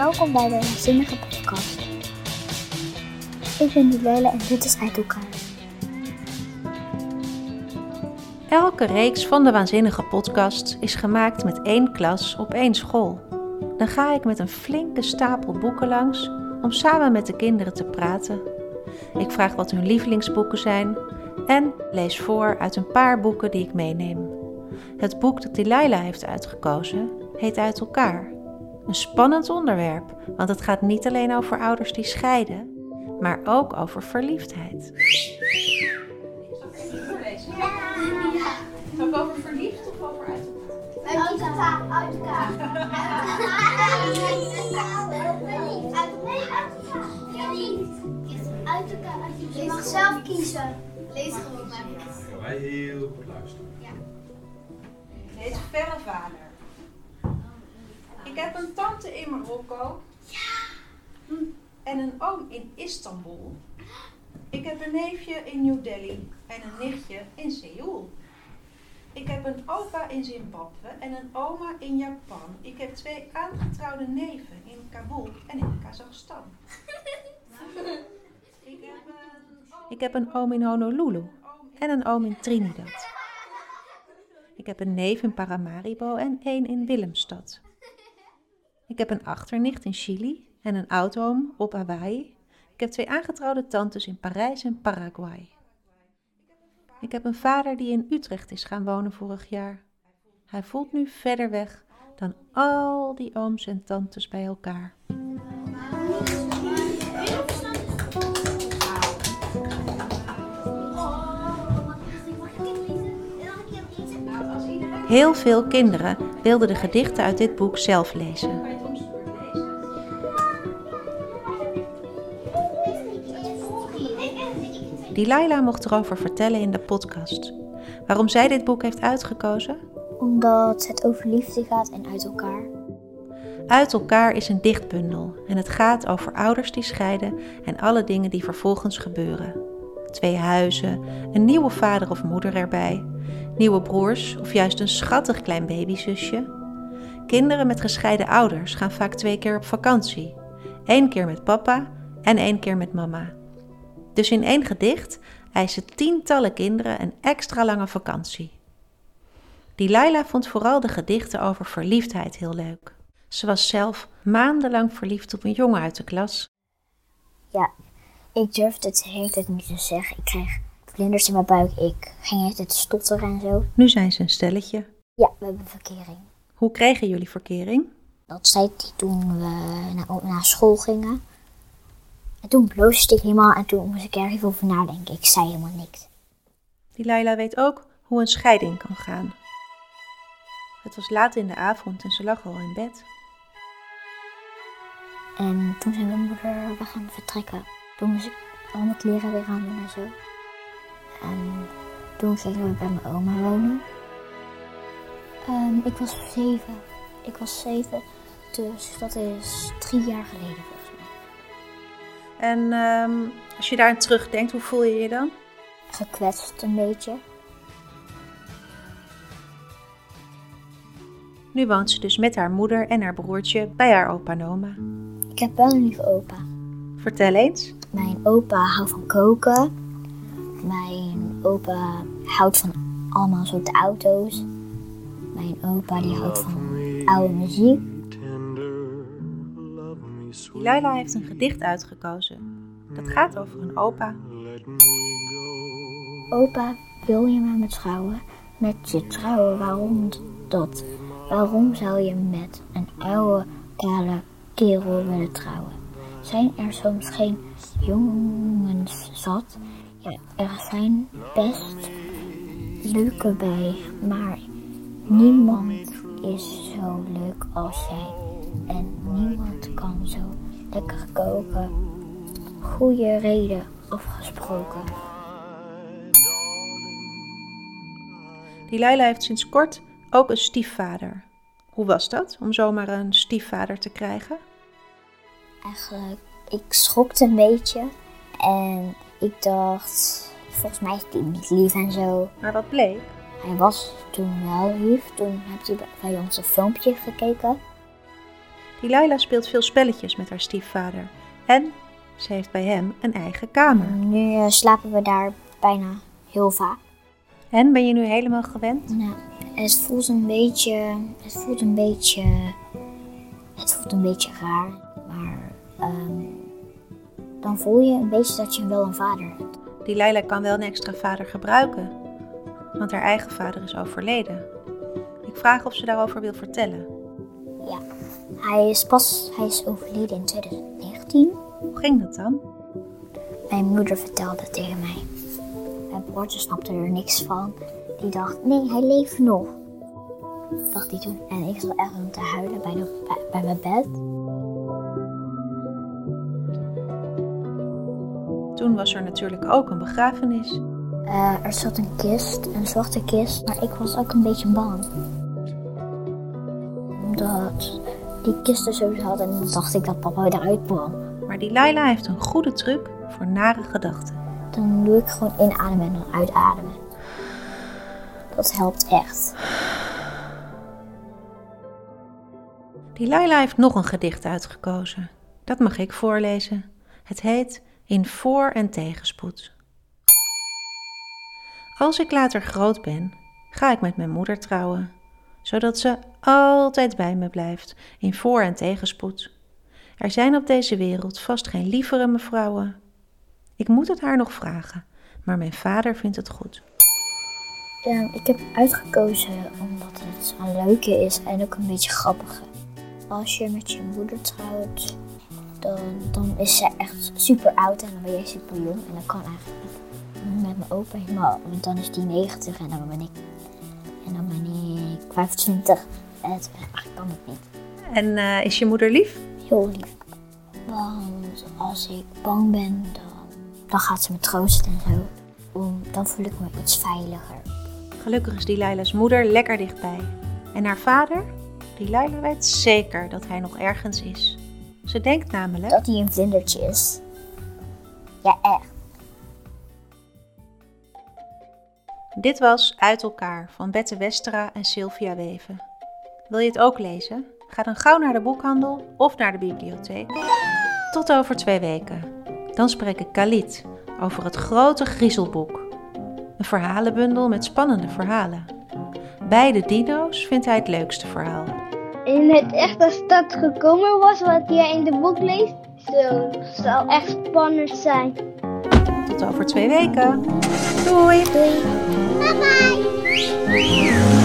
Welkom bij de Waanzinnige Podcast. Ik ben Dilele en dit is Uit elkaar. Elke reeks van de Waanzinnige Podcast is gemaakt met één klas op één school. Dan ga ik met een flinke stapel boeken langs om samen met de kinderen te praten. Ik vraag wat hun lievelingsboeken zijn en lees voor uit een paar boeken die ik meeneem. Het boek dat Delilah heeft uitgekozen heet Uit elkaar. Een spannend onderwerp, want het gaat niet alleen over ouders die scheiden, maar ook over verliefdheid. Ook over verliefd of over uit elkaar? Uit elkaar, uit elkaar. Uit elkaar. Je mag zelf kiezen. Lees gewoon maar. Wij heel goed luisteren. Deze verre vader. Ik heb een tante in Marokko. Ja. En een oom in Istanbul. Ik heb een neefje in New Delhi en een nichtje in Seoul. Ik heb een opa in Zimbabwe en een oma in Japan. Ik heb twee aangetrouwde neven in Kabul en in Kazachstan. Ik heb een oom, ik heb een oom in Honolulu en een oom in Trinidad. Ik heb een neef in Paramaribo en één in Willemstad. Ik heb een achternicht in Chili en een oudoom op Hawaii. Ik heb twee aangetrouwde tantes in Parijs en Paraguay. Ik heb een vader die in Utrecht is gaan wonen vorig jaar. Hij voelt nu verder weg dan al die ooms en tantes bij elkaar. Heel veel kinderen wilden de gedichten uit dit boek zelf lezen. Delilah mocht erover vertellen in de podcast. Waarom zij dit boek heeft uitgekozen? Omdat het over liefde gaat en uit elkaar. Uit elkaar is een dichtbundel en het gaat over ouders die scheiden en alle dingen die vervolgens gebeuren. Twee huizen, een nieuwe vader of moeder erbij, nieuwe broers of juist een schattig klein babyzusje. Kinderen met gescheiden ouders gaan vaak twee keer op vakantie. Eén keer met papa en één keer met mama. Dus in één gedicht eisen tientallen kinderen een extra lange vakantie. Delilah vond vooral de gedichten over verliefdheid heel leuk. Ze was zelf maandenlang verliefd op een jongen uit de klas. Ja, ik durfde het hele tijd niet te zeggen. Ik kreeg vlinders in mijn buik. Ik ging het tijd stotteren en zo. Nu zijn ze een stelletje. Ja, we hebben verkering. Hoe kregen jullie verkering? Dat zei hij toen we naar, naar school gingen. En toen bloosde ik helemaal en toen moest ik er even over nadenken. Ik zei helemaal niks. Delilah weet ook hoe een scheiding kan gaan. Het was laat in de avond en ze lag al in bed. En toen zei mijn moeder, we gaan vertrekken. Toen moest ik al mijn kleren weer aan doen en zo. En toen gingen we bij mijn oma wonen. Ik was zeven. Ik was zeven, dus dat is drie jaar geleden. En ehm, als je daar aan terugdenkt, hoe voel je je dan? Gekwetst een beetje. Nu woont ze dus met haar moeder en haar broertje bij haar opa en oma. Ik heb wel een lieve opa. Vertel eens. Mijn opa houdt van koken. Mijn opa houdt van allemaal soorten auto's. Mijn opa die houdt van oude muziek. Delilah heeft een gedicht uitgekozen. Dat gaat over een opa. Opa, wil je met me trouwen? Met je trouwen, waarom dat? Waarom zou je met een oude, kale kerel willen trouwen? Zijn er soms geen jongens zat? Ja, er zijn best leuke bij, maar niemand is zo leuk als jij. En niemand kan zo lekker koken. Goede reden afgesproken. Delilah heeft sinds kort ook een stiefvader. Hoe was dat om zomaar een stiefvader te krijgen? Eigenlijk, ik schokte een beetje. En ik dacht, volgens mij is hij niet lief en zo. Maar wat bleek? Hij was toen wel lief. Toen heb hij bij ons een filmpje gekeken. Delilah speelt veel spelletjes met haar stiefvader. En ze heeft bij hem een eigen kamer. Nu eh, slapen we daar bijna heel vaak. En ben je nu helemaal gewend? Nou, het voelt een beetje. Het voelt een beetje. Het voelt een beetje raar. Maar ehm, dan voel je een beetje dat je wel een vader hebt. Delilah kan wel een extra vader gebruiken, want haar eigen vader is overleden. Ik vraag of ze daarover wil vertellen. Ja. Hij is pas. Hij is overleden in 2019. Hoe ging dat dan? Mijn moeder vertelde het tegen mij. Mijn broertje snapte er niks van. Die dacht, nee, hij leeft nog. Dacht hij toen. En ik zat echt om te huilen bij, de, bij, bij mijn bed. Toen was er natuurlijk ook een begrafenis. Eh, er zat een kist, een zwarte kist, maar ik was ook een beetje bang. Die kist er zo zat en dan dacht ik dat papa eruit kwam. Maar Delilah heeft een goede truc voor nare gedachten. Dan doe ik gewoon inademen en dan uitademen. Dat helpt echt. Delilah heeft nog een gedicht uitgekozen. Dat mag ik voorlezen. Het heet In voor- en tegenspoed. Als ik later groot ben, ga ik met mijn moeder trouwen, zodat ze altijd bij me blijft in voor- en tegenspoed. Er zijn op deze wereld vast geen lievere mevrouwen. Ik moet het haar nog vragen, maar mijn vader vindt het goed. Ehm, ik heb uitgekozen omdat het een leuke is en ook een beetje grappige. Als je met je moeder trouwt, dan, dan is ze echt super oud en dan ben jij super jong. En dat kan eigenlijk. Met mijn opa helemaal, want dan is die 90 en dan ben ik, en dan ben ik 25. En het, kan het niet. En eh, is je moeder lief? Heel lief. Want als ik bang ben, dan, dan gaat ze me troosten en zo. Om, dan voel ik me iets veiliger. Gelukkig is Delilah's moeder lekker dichtbij. En haar vader? Delilah weet zeker dat hij nog ergens is. Ze denkt namelijk... Dat hij een vlindertje is. Ja, echt. Dit was Uit elkaar van Bette Westera en Sylvia Weven. Wil je het ook lezen? Ga dan gauw naar de boekhandel of naar de bibliotheek. Tot over twee weken. Dan spreek ik Khalid over het grote griezelboek. Een verhalenbundel met spannende verhalen. Beide dino's vindt hij het leukste verhaal. in het echt als dat gekomen was wat jij in de boek leest, zo zal echt spannend zijn. Tot over twee weken. tươi tươi. Bye bye.